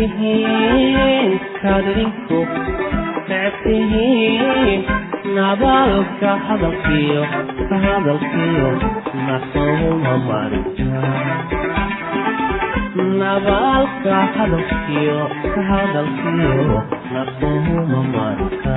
tihiin kadrinku neceb tihiin nabaalka hadalkiyo hadalkiyo nasuma marnabaalka hadalkiyo hadalkiyo nasuma marka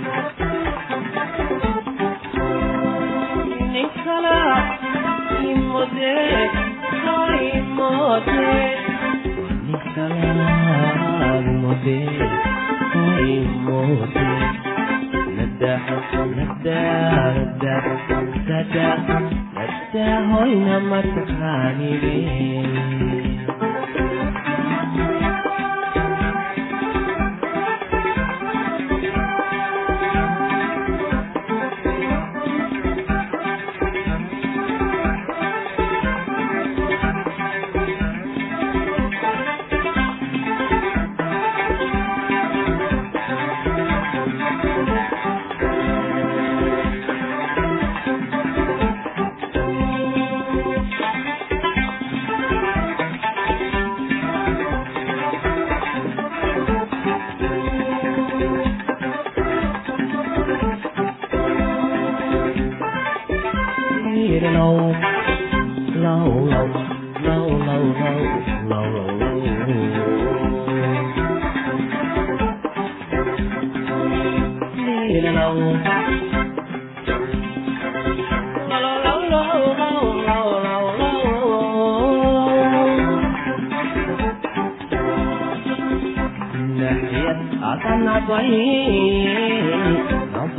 مده تایم مده نسلام مده تایم مده نده نده نده نده نده هاي نمت خاني بيه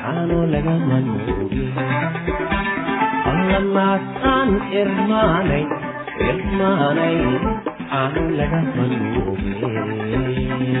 Ano laga manuye hoy nataan irmaanay irmaanay irmaanay aanu lagama nuugin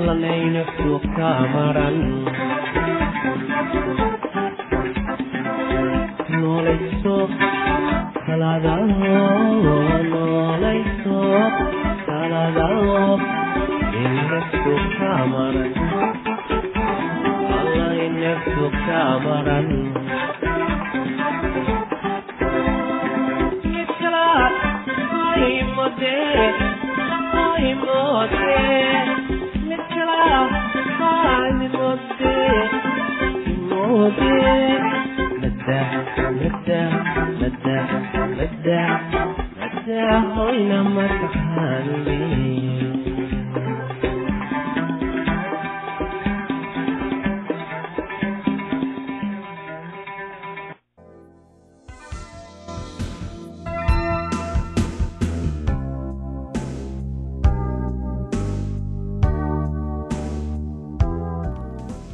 allanaynaku kamaran noolayso kaladao noolayso kaladao inaku kamaran allaynaku kamaran midkalaad aimode aimode hoyna mataxaanle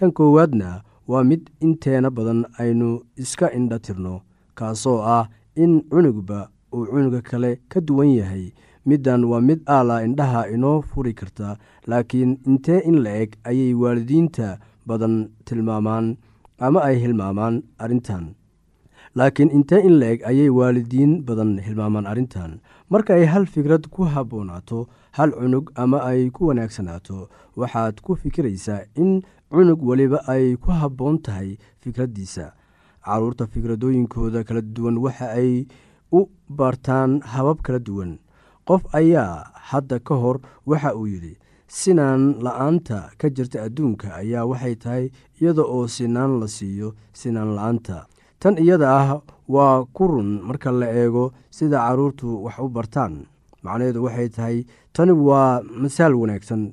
kan koowaadna waa mid inteena badan aynu iska indha tirno kaasoo ah in cunugba uu cunuga kale ka duwan yahay. Middan waa mid aala indhaha inoo furi karta laakiin intee in la eg ayay waalidiinta badan tilmaamaan ama ay hilmaamaan arrintan. Laakiin intee in la eg ayay waalidiin badan hilmaamaan arrintan. Marka ay hal fikrad ku habboonaato hal cunug ama ay ku wanaagsanaato waxaad ku fikiraysaa in cunug weliba ay ku habboon tahay fikraddiisa. Carruurta fikradooyinkooda kala duwan waxa ay u bartaan habab kala duwan. Qof ayaa hadda ka hor waxa uu yidhi sinaan la'aanta ka jirta adduunka ayaa waxay tahay iyada oo sinaan la siiyo sinaan la'aanta. Tan iyada ah waa ku run marka la eego sida carruurtu wax u bartaan. Macnaheedu waxay tahay tani waa masaal wanaagsan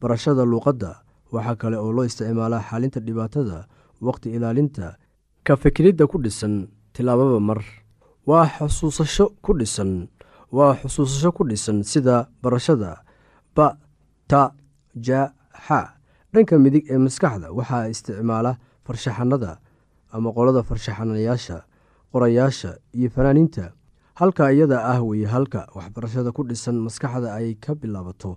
barashada luuqadda. Waxaa kale oo loo isticmaalaa xalinta dhibaatada waqti ilaalinta ka fikiridda ku dhisan tilaababa mar. Waa xusuusasho ku dhisan waa xusuusasho ku dhisan sida barashada ba ta ja xa dhanka midig ee maskaxda waxaa isticmaala farshaxanada ama qolada farshaxanayaasha qorayaasha iyo fanaaniinta. Halka iyada ah weye halka waxbarashada ku dhisan maskaxda ay ka bilaabato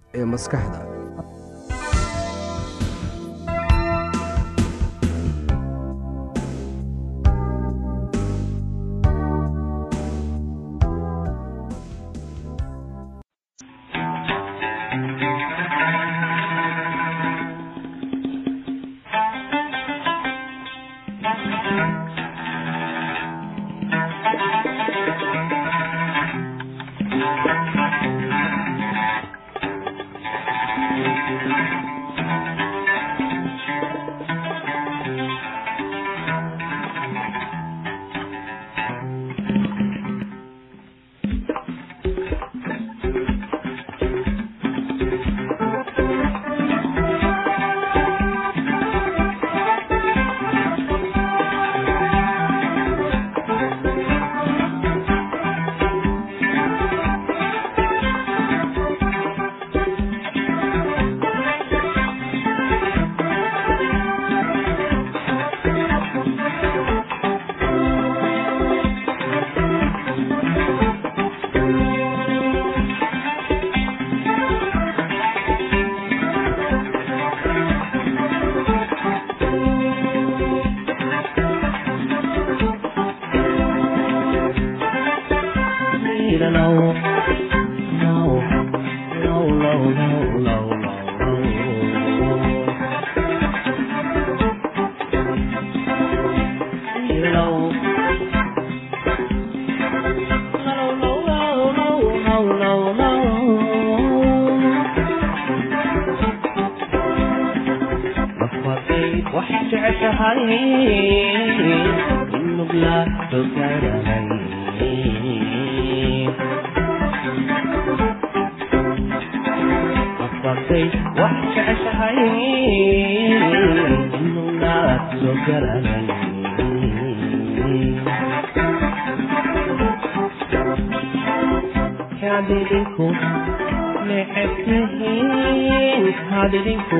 ee maskaxda jeclahay in mugla doganahay afartay wax jeclahay in mugla doganahay hadidinku necebtihiin hadidinku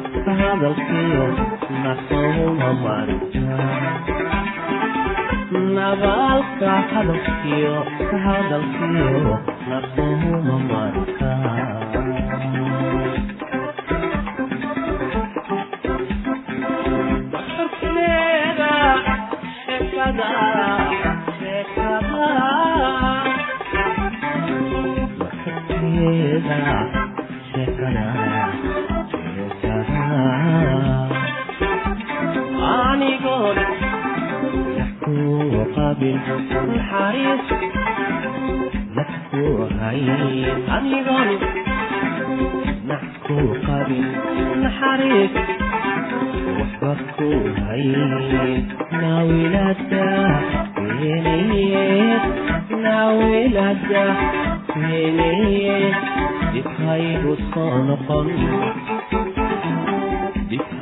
qofka hadalkiyo nabaalka hadalkiyo ka hadalkiyo naquhuma marka Yeah anigoona kuqabil naxariis nakuhay anigoona nakuqabil naxariis waxba ku hay naawilada weenaye naawilada weenaye dib haygu soo noqon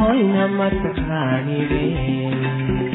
hoy namataqaanideen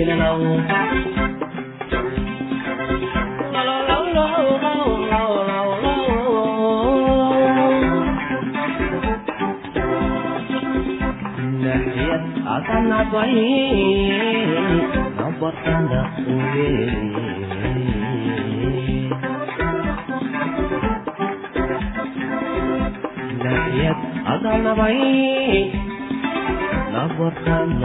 ಮೇಲೆ ನಾವು ಅಸನ್ನಬತ್ತಂದ ಅದನ್ನವೈ ನಾ ಬರ್ತಾನ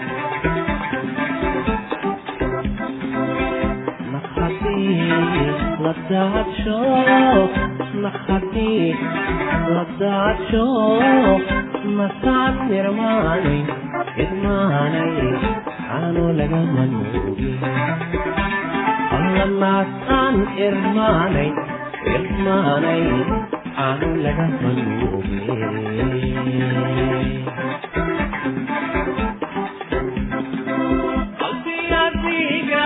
daadsho naxadii la daadsho masaan irmaanay irmaanay aanu lagama nuugin alla maasaan irmaanay irmaanay aanu lagama nuugin qalbigadiga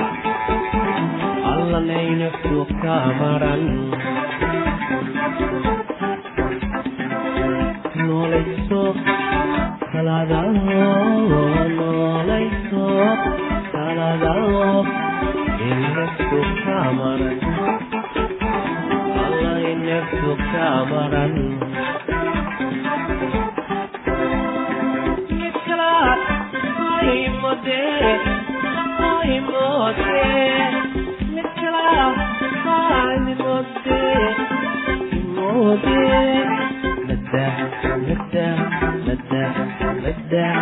nanaab ayaa tahay noolayso kaladaw noolayso noolayso kaladaw yeynaftu kamaran allaynaftu kamaran midkalaad imode imode imode madah madah madah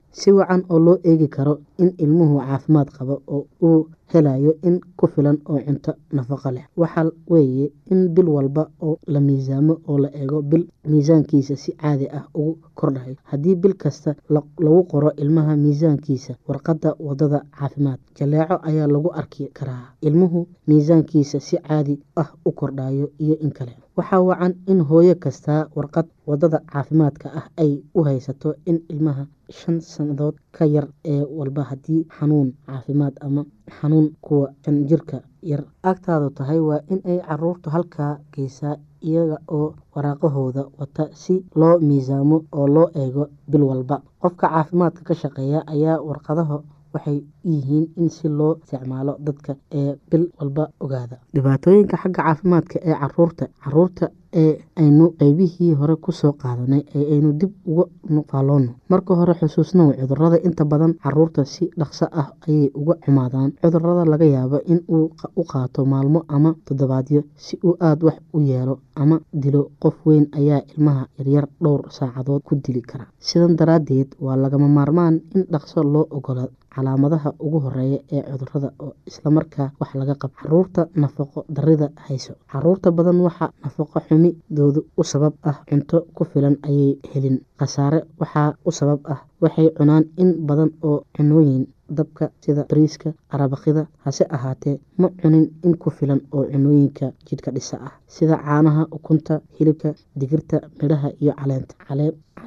si wacan oo loo eegi karo in ilmuhu caafimaad qabo oo uu helayo in ku filan oo cunto nafaqo leh. Waxa weeye in bil walba oo la miisaamo oo la eego bil miisaankiisa si caadi ah ugu kordhayo haddii bil kasta lagu qoro ilmaha miisaankiisa warqadda waddada caafimaad jaleeco ayaa lagu arki karaa. Ilmuhu miisaankiisa si caadi ah u kordhayo iyo in kale waxaa wacan in hooyo kastaa warqad waddada caafimaadka ah ay u haysato in ilmaha shan sannadood ka yar ee walba haddii xanuun caafimaad ama xanuun kuwa shan jirka yar agtaadu tahay waa in ay caruurtu halkaa geysaa iyaga oo waraaqahooda wata si loo miisaamo oo loo eego bil walba. Qofka caafimaadka ka shaqeeya ayaa warqadaha waxay yihiin in si loo isticmaalo dadka ee bil walba ogaada. Dhibaatooyinka xagga caafimaadka ee carruurta carruurta ee aynu qeybihii hore ku soo qaadanay ee aynu dib uga nuqaaloono marka hore xusuusnow cudurrada inta badan carruurta si dhaqso ah ayay uga xumaadaan. Cudurada laga yaabo in uu u qaato maalmo ama toddobaadyo si uu aada wax u yeelo ama dilo. Qof weyn ayaa ilmaha yaryar dhowr saacadood ku dili kara. Sidan daraaddeed waa lagama maarmaan in dhaqso loo ogolaado calaamadaha ugu horreeya ee cudurrada oo islamarkaa wax laga qabo. Caruurta nafaqo darida hayso. Caruurta badan waxaa nafaqo xumidoodu u sabab ah. Cunto ku filan ayay helin. Khasaare waxaa u sabab ah. Waxay cunaan in badan oo cunooyin dabka sida bariiska arabakida hase ahaatee ma cunin in ku filan oo cunooyinka jidhka dhisa ah. Sida caanaha ukunta hilibka digirta midhaha iyo caleenta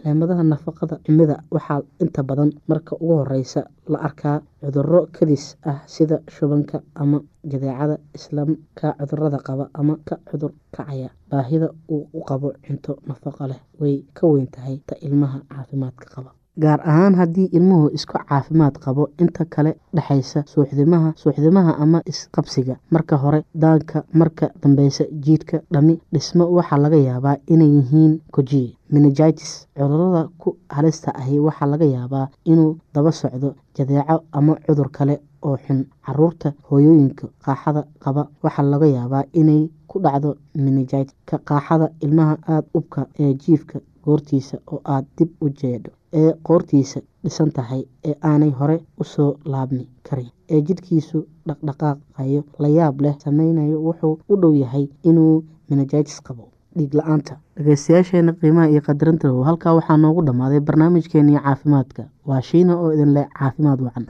caleemadaha nafaqada xumida waxaa inta badan marka ugu horeysa la arkaa cuduro kadis ah sida shubanka ama jadeecada islaamka cudurrada qaba ama ka cudur kacaya. Baahida uu u qabo cunto nafaqo leh way ka weyn tahay ta ilmaha caafimaadka qaba gaar ahaan haddii ilmuhu isku caafimaad qabo inta kale dhexaysa suuxdimaha suuxdimaha ama isqabsiga. Marka hore daanka marka dambeysa jiidhka dhami dhismo waxaa laga yaabaa inay yihiin kojiye menegitis cudurrada ku halista ahi waxaa laga yaabaa inuu daba socdo jadeeco ama cudur kale oo xun. Caruurta hooyooyinka qaaxada qaba waxaa laga yaabaa inay ku dhacdo minijit ka qaaxada ilmaha aada ubka ee jiifka goortiisa oo aad dib u jeedho ee qoortiisa dhisan tahay ee aanay hore u soo laabmi karin. Ee jidhkiisu dhaqdhaqaaqayo la yaab leh sameynayo wuxuu u dhow yahay inuu minajitis qabo. Dhiig la'aanta dhegeystayaasheena qiimaha iyo qadarinta halkaa waxaa noogu dhammaaday barnaamijkeenii caafimaadka. Waa shiina oo idin leh caafimaad wacan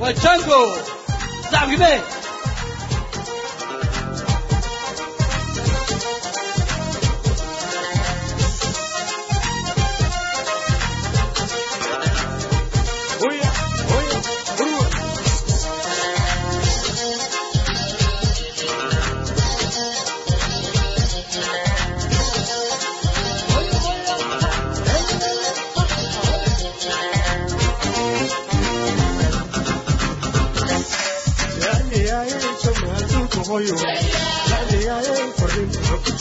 waa jango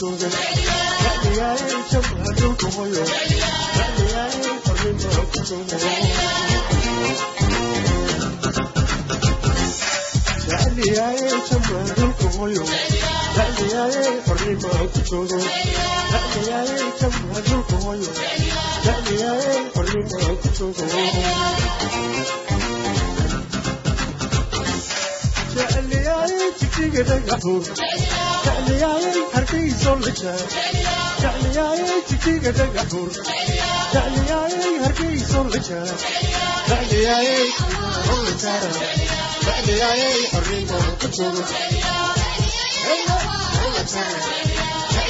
Golden.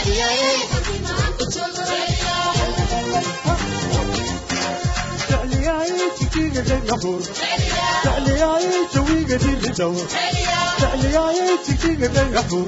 Yeah. جاي نبور تعلي يا جوي قدير ندور تعلي يا تكتي قدير نبور